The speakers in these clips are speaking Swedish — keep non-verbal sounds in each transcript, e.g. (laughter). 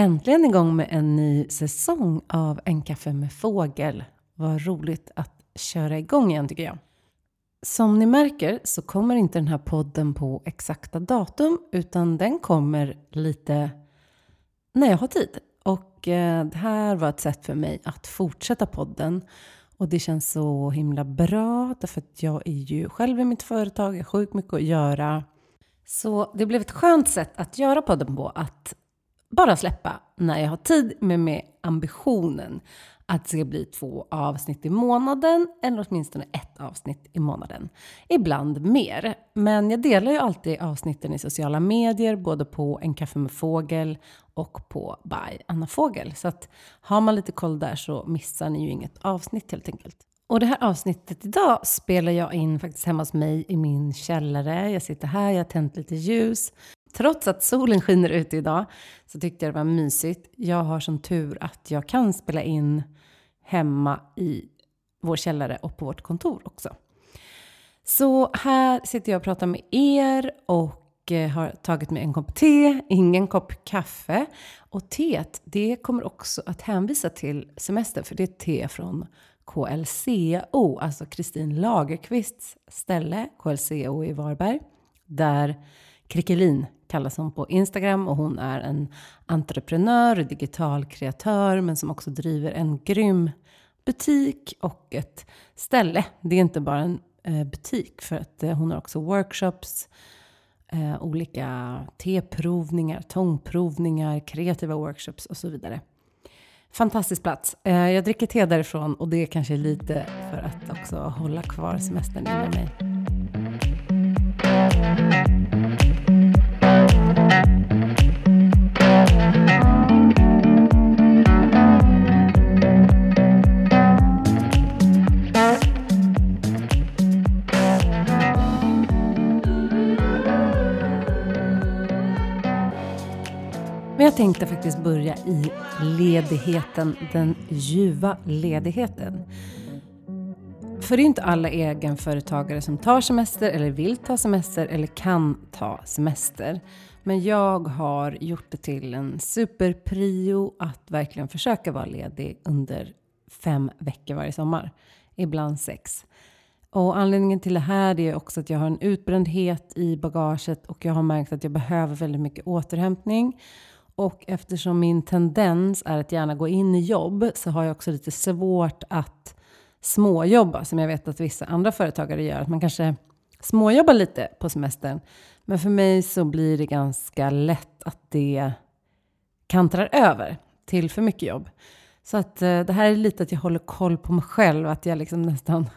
Äntligen igång med en ny säsong av En kaffe med fågel. Vad roligt att köra igång igen tycker jag. Som ni märker så kommer inte den här podden på exakta datum utan den kommer lite när jag har tid. Och eh, det här var ett sätt för mig att fortsätta podden. Och det känns så himla bra därför att jag är ju själv i mitt företag, jag har sjukt mycket att göra. Så det blev ett skönt sätt att göra podden på, att bara släppa när jag har tid, men med ambitionen att det ska bli två avsnitt i månaden, eller åtminstone ett avsnitt i månaden. Ibland mer. Men jag delar ju alltid avsnitten i sociala medier, både på En kaffe med fågel och på By Anna Fågel. Så att har man lite koll där så missar ni ju inget avsnitt helt enkelt. Och det här avsnittet idag spelar jag in faktiskt hemma hos mig i min källare. Jag sitter här, jag har tänt lite ljus. Trots att solen skiner ute idag så tyckte jag det var mysigt. Jag har som tur att jag kan spela in hemma i vår källare och på vårt kontor också. Så här sitter jag och pratar med er och eh, har tagit mig en kopp te, ingen kopp kaffe. Och teet, det kommer också att hänvisa till semestern för det är te från KLCO, alltså Kristin Lagerqvists ställe, KLCO i Varberg, där Krickelin kallas hon på Instagram och hon är en entreprenör, digital kreatör men som också driver en grym butik och ett ställe. Det är inte bara en eh, butik för att eh, hon har också workshops, eh, olika teprovningar, tångprovningar, kreativa workshops och så vidare. Fantastisk plats. Jag dricker te därifrån och det kanske är lite för att också hålla kvar semestern inom mig. Tänkte faktiskt börja i ledigheten, den ljuva ledigheten. För det är inte alla egenföretagare som tar semester eller vill ta semester eller kan ta semester. Men jag har gjort det till en superprio att verkligen försöka vara ledig under fem veckor varje sommar. Ibland sex. Och anledningen till det här är också att jag har en utbrändhet i bagaget och jag har märkt att jag behöver väldigt mycket återhämtning. Och eftersom min tendens är att gärna gå in i jobb så har jag också lite svårt att småjobba som jag vet att vissa andra företagare gör. Att man kanske småjobbar lite på semestern. Men för mig så blir det ganska lätt att det kantrar över till för mycket jobb. Så att eh, det här är lite att jag håller koll på mig själv. Att jag liksom nästan,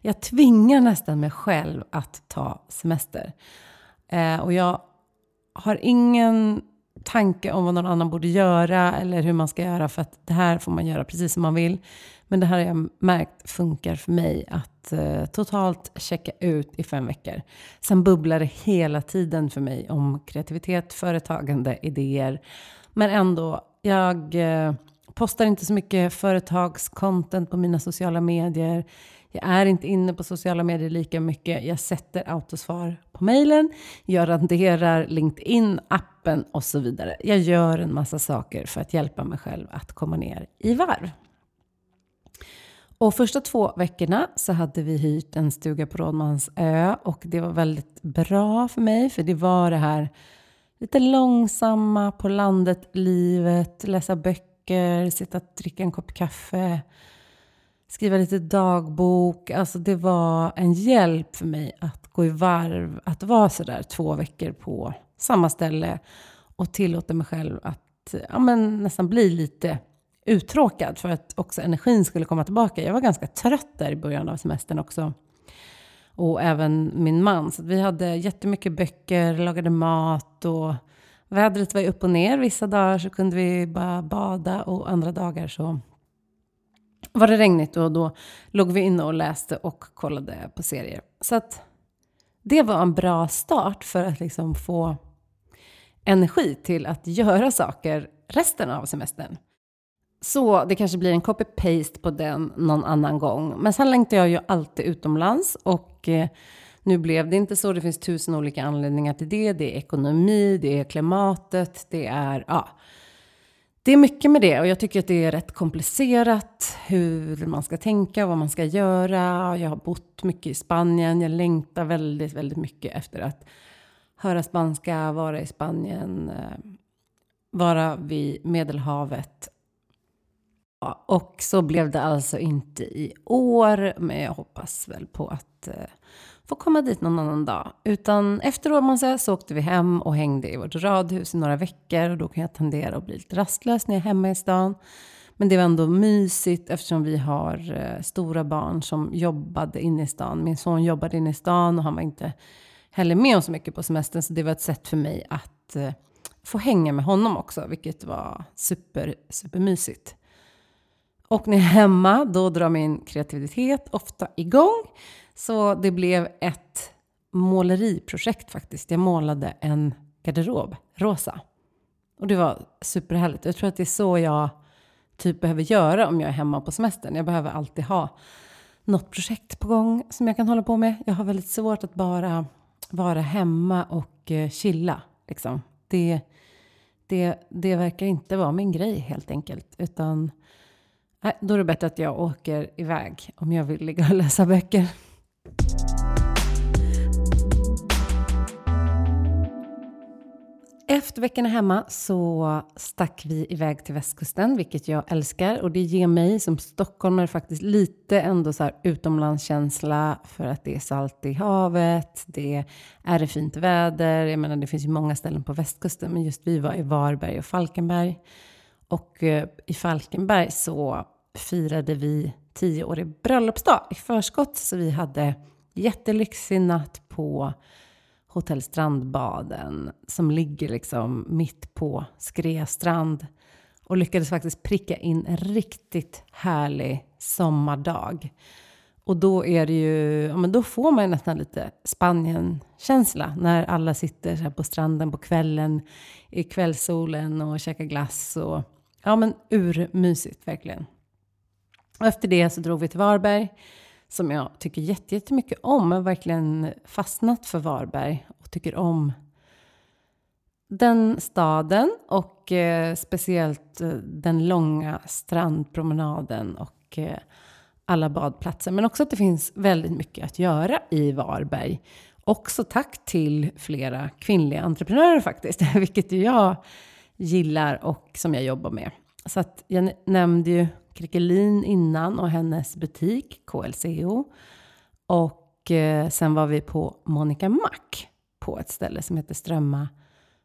jag tvingar nästan mig själv att ta semester. Eh, och jag har ingen tanke om vad någon annan borde göra eller hur man ska göra för att det här får man göra precis som man vill. Men det här har jag märkt funkar för mig att eh, totalt checka ut i fem veckor. Sen bubblar det hela tiden för mig om kreativitet, företagande, idéer. Men ändå, jag eh, postar inte så mycket företagscontent på mina sociala medier. Jag är inte inne på sociala medier lika mycket. Jag sätter autosvar på mejlen. Jag raderar LinkedIn-appen och så vidare. Jag gör en massa saker för att hjälpa mig själv att komma ner i varv. Och första två veckorna så hade vi hyrt en stuga på Rådmansö och det var väldigt bra för mig för det var det här lite långsamma på landet-livet, läsa böcker, sitta och dricka en kopp kaffe, skriva lite dagbok. Alltså det var en hjälp för mig att gå i varv, att vara sådär två veckor på samma ställe och tillåta mig själv att ja, men nästan bli lite uttråkad för att också energin skulle komma tillbaka. Jag var ganska trött där i början av semestern också. Och även min man. Så vi hade jättemycket böcker, lagade mat och vädret var upp och ner. Vissa dagar så kunde vi bara bada och andra dagar så var det regnigt och då låg vi inne och läste och kollade på serier. Så att det var en bra start för att liksom få energi till att göra saker resten av semestern. Så det kanske blir en copy-paste på den någon annan gång. Men sen längtar jag ju alltid utomlands och eh, nu blev det inte så. Det finns tusen olika anledningar till det. Det är ekonomi, det är klimatet, det är ja, det är mycket med det och jag tycker att det är rätt komplicerat hur man ska tänka och vad man ska göra. Jag har bott mycket i Spanien. Jag längtar väldigt, väldigt mycket efter att höra spanska, vara i Spanien, eh, vara vid Medelhavet. Ja, och så blev det alltså inte i år, men jag hoppas väl på att eh, får få komma dit någon annan dag. Utan efter Rådmansäs så åkte vi hem och hängde i vårt radhus i några veckor och då kan jag tendera att bli lite rastlös när jag är hemma i stan. Men det var ändå mysigt eftersom vi har eh, stora barn som jobbade inne i stan. Min son jobbade inne i stan och han var inte heller med om så mycket på semestern. Så det var ett sätt för mig att eh, få hänga med honom också, vilket var super, supermysigt. Och när jag är hemma, då drar min kreativitet ofta igång. Så det blev ett måleriprojekt faktiskt. Jag målade en garderob, rosa. Och det var superhärligt. Jag tror att det är så jag typ behöver göra om jag är hemma på semestern. Jag behöver alltid ha något projekt på gång som jag kan hålla på med. Jag har väldigt svårt att bara vara hemma och eh, chilla. Liksom. Det, det, det verkar inte vara min grej helt enkelt. Utan nej, då är det bättre att jag åker iväg om jag vill ligga och läsa böcker. Efter veckorna hemma så stack vi iväg till västkusten, vilket jag älskar. Och det ger mig som stockholmare faktiskt lite ändå så här utomlandskänsla för att det är salt i havet, det är det fint väder. Jag menar, det finns ju många ställen på västkusten, men just vi var i Varberg och Falkenberg. Och eh, i Falkenberg så firade vi tioårig bröllopsdag i förskott. Så vi hade jättelyxig natt på Hotell Strandbaden som ligger liksom mitt på Skrestrand och lyckades faktiskt pricka in en riktigt härlig sommardag. Och då är det ju, ja men då får man nästan lite Spanien-känsla när alla sitter så på stranden på kvällen i kvällssolen och käkar glass och ja men urmysigt verkligen. Och efter det så drog vi till Varberg som jag tycker jättemycket om. Jag har verkligen fastnat för Varberg och tycker om den staden och eh, speciellt eh, den långa strandpromenaden och eh, alla badplatser. Men också att det finns väldigt mycket att göra i Varberg. Också tack till flera kvinnliga entreprenörer faktiskt, (laughs) vilket jag gillar och som jag jobbar med. Så att jag nämnde ju Krickelin innan och hennes butik KLCO. Och eh, sen var vi på Monica Mack på ett ställe som heter Strömma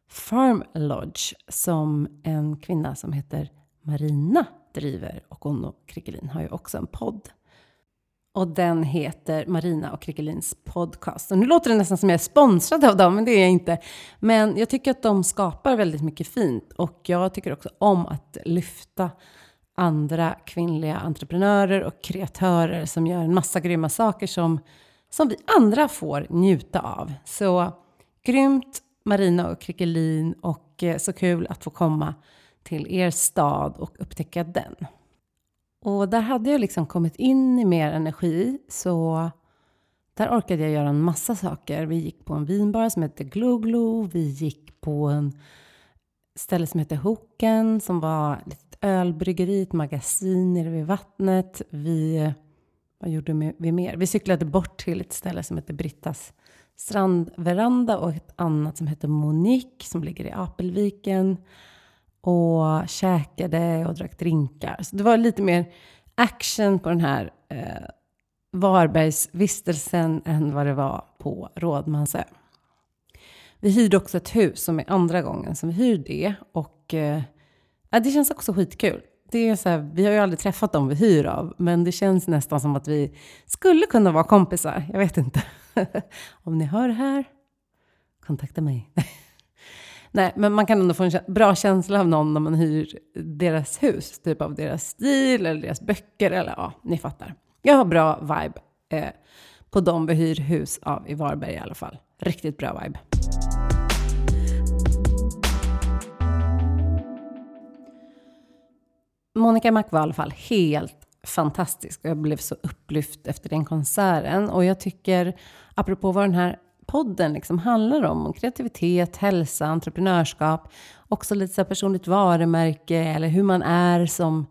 Farm Lodge som en kvinna som heter Marina driver. Och hon och Krickelin har ju också en podd. Och den heter Marina och Krickelins podcast. Och nu låter det nästan som jag är sponsrad av dem, men det är jag inte. Men jag tycker att de skapar väldigt mycket fint. Och jag tycker också om att lyfta andra kvinnliga entreprenörer och kreatörer som gör en massa grymma saker som, som vi andra får njuta av. Så grymt Marina och Krickelin och eh, så kul att få komma till er stad och upptäcka den. Och där hade jag liksom kommit in i mer energi så där orkade jag göra en massa saker. Vi gick på en vinbar som hette Glo Vi gick på en ställe som hette Hoken som var lite ölbryggeriet, magasin nere vid vattnet. Vi, vad gjorde vi mer? Vi cyklade bort till ett ställe som heter Brittas strandveranda och ett annat som heter Monique som ligger i Apelviken. Och käkade och drack drinkar. Så det var lite mer action på den här eh, Varbergsvistelsen än vad det var på Rådmansö. Vi hyrde också ett hus som är andra gången som vi hyr det. Och eh, det känns också skitkul. Det är så här, vi har ju aldrig träffat dem vi hyr av, men det känns nästan som att vi skulle kunna vara kompisar. Jag vet inte. (laughs) Om ni hör det här, kontakta mig. (laughs) Nej, men man kan ändå få en bra känsla av någon när man hyr deras hus. Typ av deras stil eller deras böcker eller ja, ni fattar. Jag har bra vibe eh, på de vi hyr hus av i Varberg i alla fall. Riktigt bra vibe. Monica Mac var i alla fall helt fantastisk och jag blev så upplyft efter den konserten. Och jag tycker, apropå vad den här podden liksom handlar om. Kreativitet, hälsa, entreprenörskap. Också lite så personligt varumärke eller hur man är som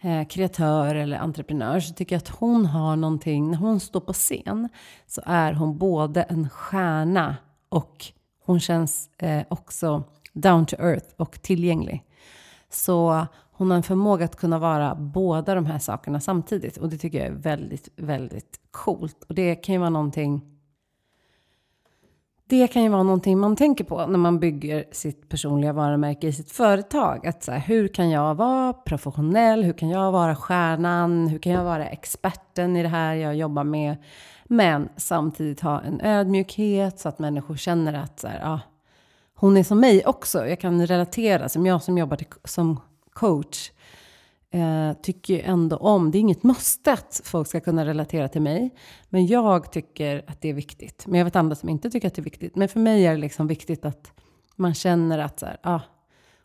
eh, kreatör eller entreprenör. Så tycker jag att hon har någonting, när hon står på scen så är hon både en stjärna och hon känns eh, också down to earth och tillgänglig. Så hon har en förmåga att kunna vara båda de här sakerna samtidigt. Och det tycker jag är väldigt, väldigt coolt. Och det kan ju vara någonting det kan ju vara någonting man tänker på när man bygger sitt personliga varumärke i sitt företag. Att så här, hur kan jag vara professionell? Hur kan jag vara stjärnan? Hur kan jag vara experten i det här jag jobbar med? Men samtidigt ha en ödmjukhet så att människor känner att så här, ah, hon är som mig också. Jag kan relatera, som jag som jobbar till, som coach eh, tycker ändå om, det är inget måste att folk ska kunna relatera till mig. Men jag tycker att det är viktigt. Men jag vet andra som inte tycker att det är viktigt. Men för mig är det liksom viktigt att man känner att så här, ah,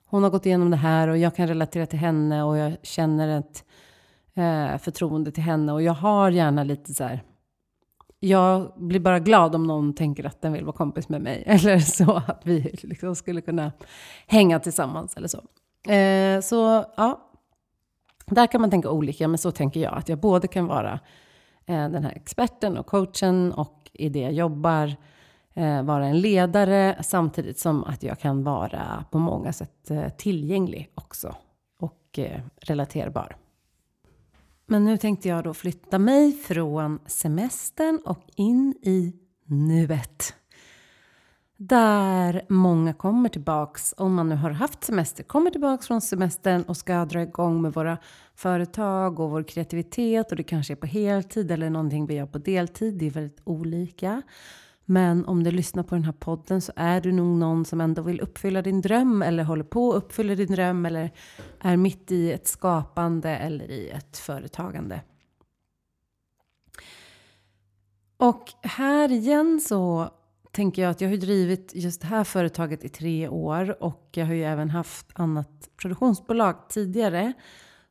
hon har gått igenom det här och jag kan relatera till henne och jag känner ett eh, förtroende till henne. Och jag har gärna lite så här, jag blir bara glad om någon tänker att den vill vara kompis med mig. (laughs) Eller så att vi liksom skulle kunna hänga tillsammans eller så. Eh, så ja, där kan man tänka olika, men så tänker jag. Att jag både kan vara eh, den här experten och coachen och i det jag jobbar eh, vara en ledare samtidigt som att jag kan vara på många sätt eh, tillgänglig också och eh, relaterbar. Men nu tänkte jag då flytta mig från semestern och in i nuet. Där många kommer tillbaks, om man nu har haft semester, kommer tillbaks från semestern och ska dra igång med våra företag och vår kreativitet. Och det kanske är på heltid eller någonting vi gör på deltid. Det är väldigt olika. Men om du lyssnar på den här podden så är du nog någon som ändå vill uppfylla din dröm eller håller på att uppfylla din dröm eller är mitt i ett skapande eller i ett företagande. Och här igen så tänker jag att jag har drivit just det här företaget i tre år och jag har ju även haft annat produktionsbolag tidigare.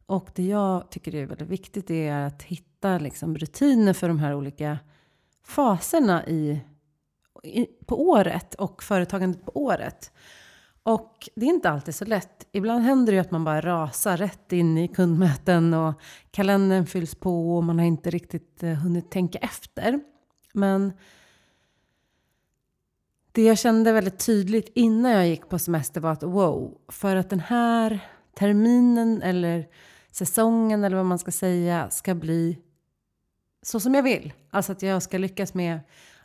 Och det jag tycker är väldigt viktigt är att hitta liksom rutiner för de här olika faserna i, i, på året och företagandet på året. Och det är inte alltid så lätt. Ibland händer det ju att man bara rasar rätt in i kundmöten och kalendern fylls på och man har inte riktigt eh, hunnit tänka efter. Men det jag kände väldigt tydligt innan jag gick på semester var att wow, för att den här terminen eller säsongen eller vad man ska säga ska bli så som jag vill. Alltså att jag ska lyckas med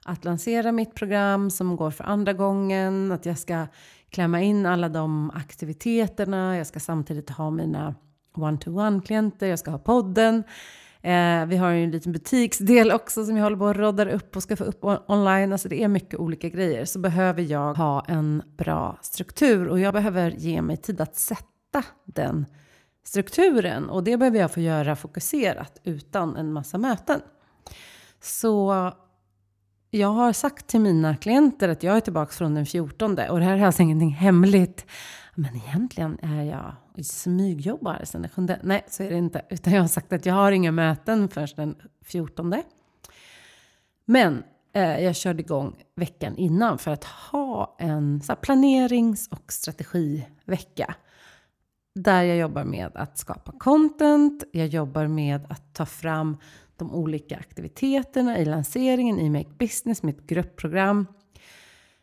att lansera mitt program som går för andra gången, att jag ska klämma in alla de aktiviteterna, jag ska samtidigt ha mina one-to-one-klienter, jag ska ha podden, Eh, vi har ju en liten butiksdel också som jag håller på att roddar upp och ska få upp online. Alltså det är mycket olika grejer. Så behöver jag ha en bra struktur och jag behöver ge mig tid att sätta den strukturen. Och det behöver jag få göra fokuserat utan en massa möten. Så jag har sagt till mina klienter att jag är tillbaka från den 14 och det här är alltså ingenting hemligt. Men egentligen är jag smygjobbar sen den 7. Nej, så är det inte. Utan jag har sagt att jag har inga möten förrän den 14. Men eh, jag körde igång veckan innan för att ha en så planerings och strategivecka. Där jag jobbar med att skapa content, jag jobbar med att ta fram de olika aktiviteterna i lanseringen i Make Business, mitt gruppprogram.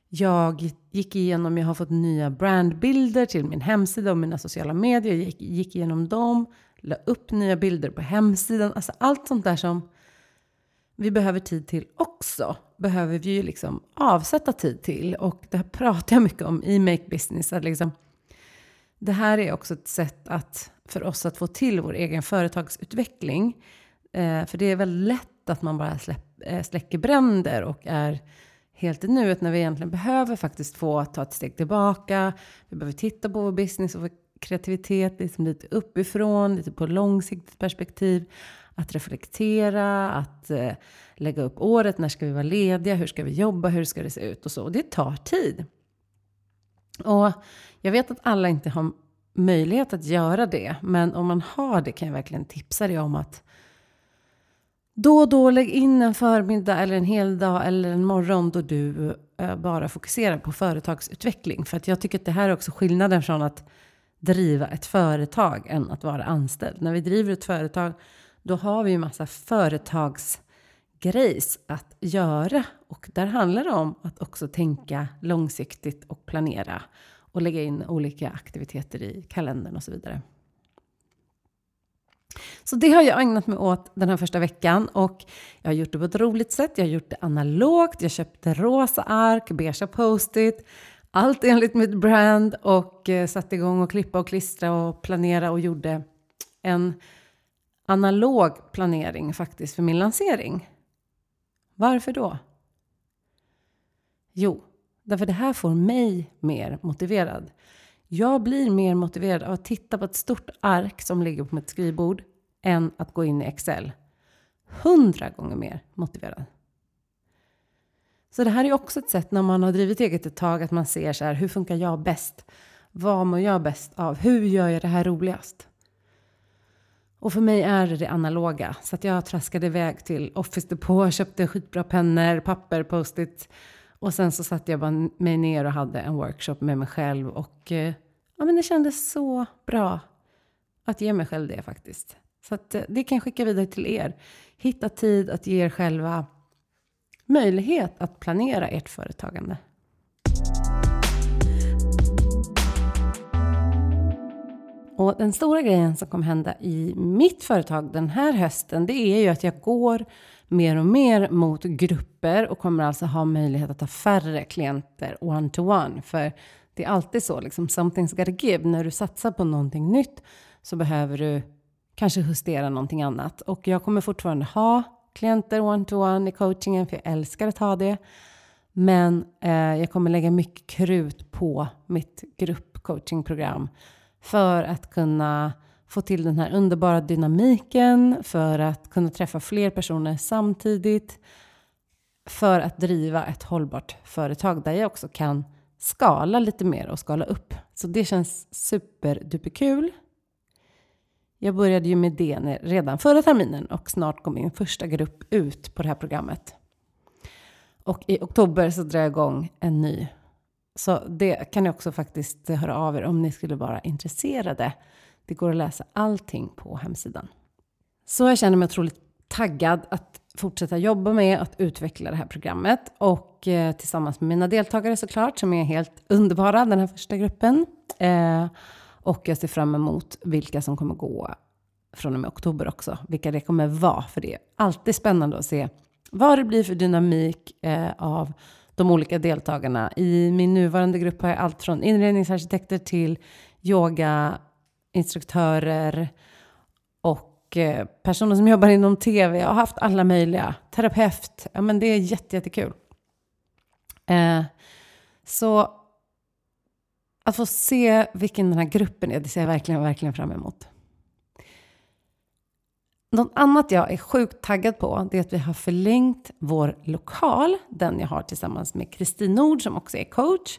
Jag gick igenom, jag har fått nya brandbilder till min hemsida och mina sociala medier. Jag gick, gick igenom dem, la upp nya bilder på hemsidan. Alltså allt sånt där som vi behöver tid till också behöver vi ju liksom avsätta tid till. Och det här pratar jag mycket om i Make Business. Att liksom, det här är också ett sätt att, för oss att få till vår egen företagsutveckling. Eh, för det är väldigt lätt att man bara släpp, eh, släcker bränder och är helt i nuet när vi egentligen behöver faktiskt få ta ett steg tillbaka. Vi behöver titta på vår business och vår kreativitet liksom lite uppifrån, lite på långsiktigt perspektiv. Att reflektera, att eh, lägga upp året. När ska vi vara lediga? Hur ska vi jobba? Hur ska det se ut? Och så. Och det tar tid. Och jag vet att alla inte har möjlighet att göra det. Men om man har det kan jag verkligen tipsa dig om att då och då lägg in en förmiddag eller en hel dag eller en morgon då du eh, bara fokuserar på företagsutveckling. För att jag tycker att det här är också skillnaden från att driva ett företag än att vara anställd. När vi driver ett företag då har vi ju massa företagsgrejs att göra. Och där handlar det om att också tänka långsiktigt och planera och lägga in olika aktiviteter i kalendern och så vidare. Så det har jag ägnat mig åt den här första veckan och jag har gjort det på ett roligt sätt. Jag har gjort det analogt. Jag köpte rosa ark, beige post-it, allt enligt mitt brand och eh, satte igång och klippa och klistra och planera och gjorde en analog planering faktiskt för min lansering. Varför då? Jo, därför det här får mig mer motiverad. Jag blir mer motiverad av att titta på ett stort ark som ligger på mitt skrivbord än att gå in i Excel. Hundra gånger mer motiverad. Så det här är också ett sätt när man har drivit eget ett tag att man ser så här, hur funkar jag bäst? Vad mår jag bäst av? Hur gör jag det här roligast? Och för mig är det det analoga. Så att jag traskade iväg till Office Depot, köpte skitbra pennor, papper, post-it. Och sen så satte jag bara mig ner och hade en workshop med mig själv. Och eh, ja, men det kändes så bra att ge mig själv det faktiskt. Så att, eh, det kan jag skicka vidare till er. Hitta tid att ge er själva möjlighet att planera ert företagande. Och den stora grejen som kommer hända i mitt företag den här hösten, det är ju att jag går mer och mer mot grupper och kommer alltså ha möjlighet att ha färre klienter one-to-one. För det är alltid så, liksom, something's gotta give. När du satsar på någonting nytt så behöver du kanske justera någonting annat. Och jag kommer fortfarande ha klienter one-to-one i coachingen, för jag älskar att ha det. Men eh, jag kommer lägga mycket krut på mitt gruppcoachingprogram för att kunna få till den här underbara dynamiken, för att kunna träffa fler personer samtidigt, för att driva ett hållbart företag där jag också kan skala lite mer och skala upp. Så det känns superduperkul. Jag började ju med det redan förra terminen och snart går min första grupp ut på det här programmet. Och i oktober så drar jag igång en ny. Så det kan ni också faktiskt höra av er om ni skulle vara intresserade. Det går att läsa allting på hemsidan. Så jag känner mig otroligt taggad att fortsätta jobba med att utveckla det här programmet och eh, tillsammans med mina deltagare såklart som är helt underbara, den här första gruppen. Eh, och jag ser fram emot vilka som kommer gå från och med oktober också. Vilka det kommer vara. För det är alltid spännande att se vad det blir för dynamik eh, av de olika deltagarna. I min nuvarande grupp har jag allt från inredningsarkitekter till yogainstruktörer och eh, personer som jobbar inom tv. Jag har haft alla möjliga. Terapeut. Ja, men det är jätte, jättekul. Eh, så att få se vilken den här gruppen är, det ser jag verkligen, verkligen fram emot. Något annat jag är sjukt taggad på, det är att vi har förlängt vår lokal, den jag har tillsammans med Kristin Nord som också är coach.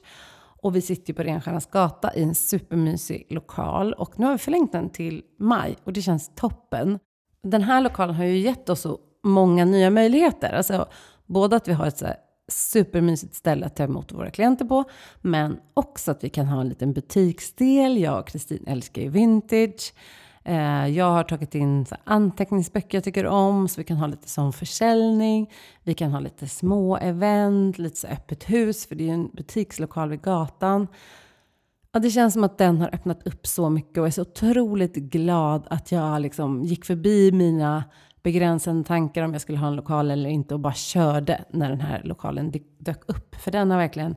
Och vi sitter ju på Renstiernas gata i en supermysig lokal och nu har vi förlängt den till maj och det känns toppen. Den här lokalen har ju gett oss så många nya möjligheter. Alltså både att vi har ett så supermysigt ställe att ta emot våra klienter på. Men också att vi kan ha en liten butiksdel. Jag och Kristin älskar ju vintage. Eh, jag har tagit in anteckningsböcker jag tycker om, så vi kan ha lite sån försäljning. Vi kan ha lite små event, lite så öppet hus, för det är ju en butikslokal vid gatan. Ja, det känns som att den har öppnat upp så mycket och jag är så otroligt glad att jag liksom gick förbi mina begränsande tankar om jag skulle ha en lokal eller inte och bara körde när den här lokalen dök upp. För den har verkligen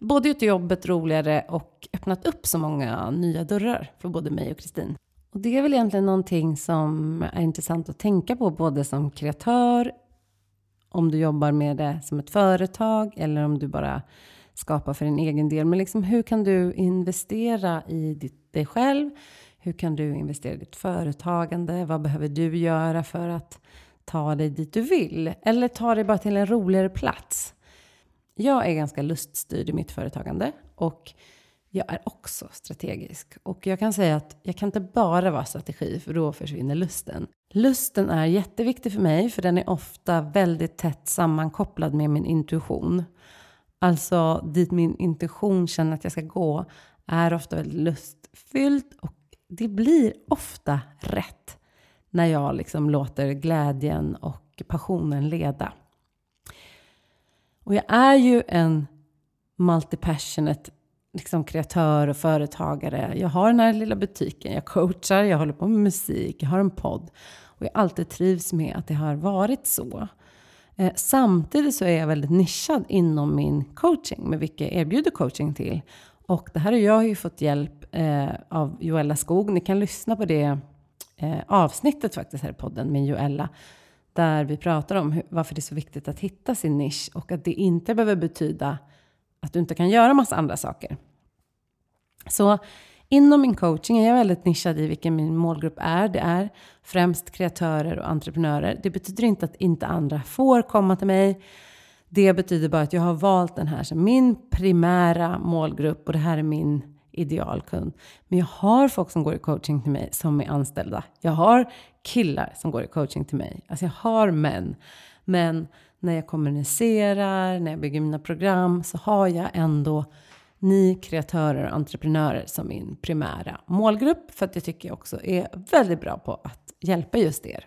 både gjort jobbet roligare och öppnat upp så många nya dörrar för både mig och Kristin. Och det är väl egentligen någonting som är intressant att tänka på både som kreatör, om du jobbar med det som ett företag eller om du bara skapar för din egen del. Men liksom, hur kan du investera i dig själv? Hur kan du investera i ditt företagande? Vad behöver du göra för att ta dig dit du vill? Eller ta dig bara till en roligare plats? Jag är ganska luststyrd i mitt företagande och jag är också strategisk. Och jag kan säga att jag kan inte bara vara strategi för då försvinner lusten. Lusten är jätteviktig för mig för den är ofta väldigt tätt sammankopplad med min intuition. Alltså dit min intuition känner att jag ska gå är ofta väldigt lustfyllt och det blir ofta rätt när jag liksom låter glädjen och passionen leda. Och jag är ju en multipassionate liksom kreatör och företagare. Jag har den här lilla butiken, jag coachar, jag håller på med musik, jag har en podd. Och jag alltid trivs med att det har varit så. Eh, samtidigt så är jag väldigt nischad inom min coaching, med vilka jag erbjuder coaching till. Och det här har jag ju fått hjälp eh, av Joella Skog. Ni kan lyssna på det eh, avsnittet faktiskt här i podden med Joella. Där vi pratar om hur, varför det är så viktigt att hitta sin nisch och att det inte behöver betyda att du inte kan göra massa andra saker. Så inom min coaching är jag väldigt nischad i vilken min målgrupp är. Det är främst kreatörer och entreprenörer. Det betyder inte att inte andra får komma till mig. Det betyder bara att jag har valt den här som min primära målgrupp och det här är min idealkund. Men jag har folk som går i coaching till mig som är anställda. Jag har killar som går i coaching till mig. Alltså jag har män. Men när jag kommunicerar, när jag bygger mina program så har jag ändå ni kreatörer och entreprenörer som min primära målgrupp. För att jag tycker jag också är väldigt bra på att hjälpa just er.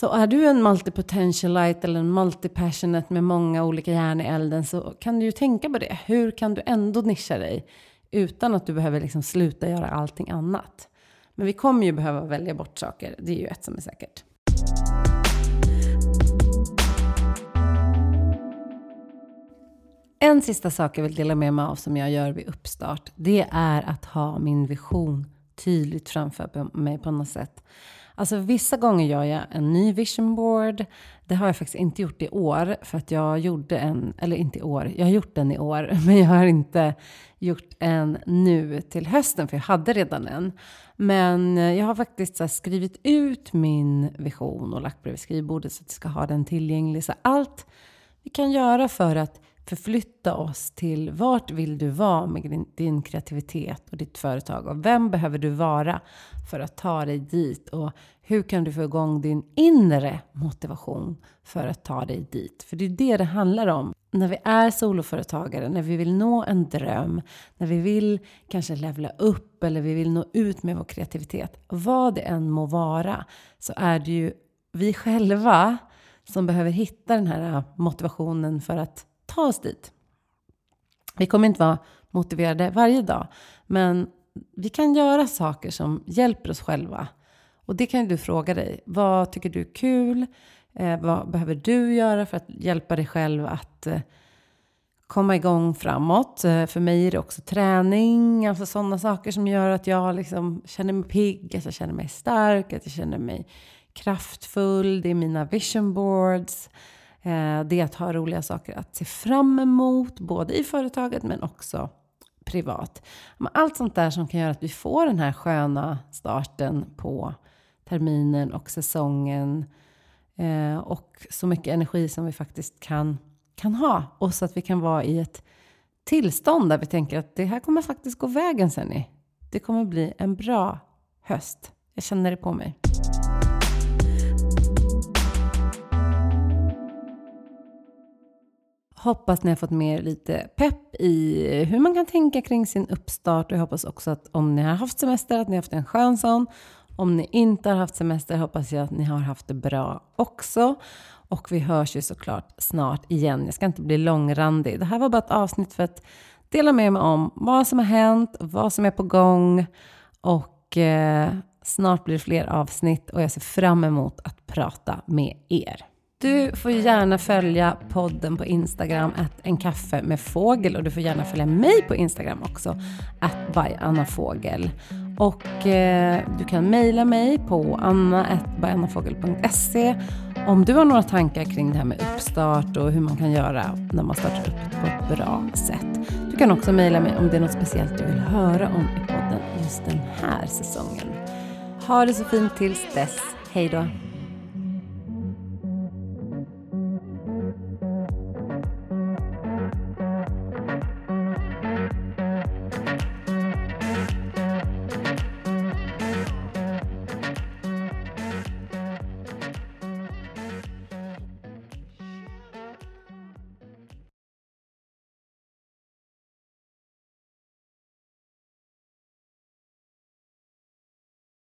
Så är du en multipotentialite eller en multipassionate med många olika järn i elden så kan du ju tänka på det. Hur kan du ändå nischa dig utan att du behöver liksom sluta göra allting annat? Men vi kommer ju behöva välja bort saker, det är ju ett som är säkert. En sista sak jag vill dela med mig av som jag gör vid uppstart, det är att ha min vision tydligt framför mig på något sätt. Alltså vissa gånger gör jag en ny vision board. Det har jag faktiskt inte gjort i år för att jag gjorde en, eller inte i år, jag har gjort den i år, (laughs) men jag har inte gjort en nu till hösten för jag hade redan en. Men eh, jag har faktiskt skrivit ut min vision och lagt bredvid skrivbordet så att jag ska ha den tillgänglig. Så allt vi kan göra för att förflytta oss till vart vill du vara med din, din, kreativitet och ditt företag? Och vem behöver du vara för att ta dig dit? Och hur kan du få igång din inre motivation för att ta dig dit? För det är det det handlar om. När vi är soloföretagare, när vi vill nå en dröm, när vi vill kanske levla upp eller vi vill nå ut med vår kreativitet. Vad det än må vara så är det ju vi själva som behöver hitta den här motivationen för att ta oss dit. Vi kommer inte vara motiverade varje dag, men vi kan göra saker som hjälper oss själva. Och det kan du fråga dig. Vad tycker du är kul? Eh, vad behöver du göra för att hjälpa dig själv att eh, komma igång framåt? Eh, för mig är det också träning, alltså sådana saker som gör att jag liksom känner mig pigg, att jag känner mig stark, att jag känner mig kraftfull. Det är mina vision boards. Eh, det är att ha roliga saker att se fram emot, både i företaget men också privat. Allt sånt där som kan göra att vi får den här sköna starten på terminen och säsongen. Eh, och så mycket energi som vi faktiskt kan, kan ha. Och så att vi kan vara i ett tillstånd där vi tänker att det här kommer faktiskt gå vägen sen. Det kommer bli en bra höst. Jag känner det på mig. Hoppas ni har fått med er lite pepp i hur man kan tänka kring sin uppstart. Och jag hoppas också att om ni har haft semester, att ni har haft en skön sån. Om ni inte har haft semester hoppas jag att ni har haft det bra också. Och vi hörs ju såklart snart igen. Jag ska inte bli långrandig. Det här var bara ett avsnitt för att dela med mig om vad som har hänt, vad som är på gång. Och eh, snart blir det fler avsnitt och jag ser fram emot att prata med er. Du får gärna följa podden på Instagram, att en kaffe med fågel. Och du får gärna följa mig på Instagram också, att by Anna Fågel. Och eh, du kan mejla mig på anna.byannafogel.se om du har några tankar kring det här med uppstart och hur man kan göra när man startar upp på ett bra sätt. Du kan också mejla mig om det är något speciellt du vill höra om i podden just den här säsongen. Ha det så fint tills dess. Hej då!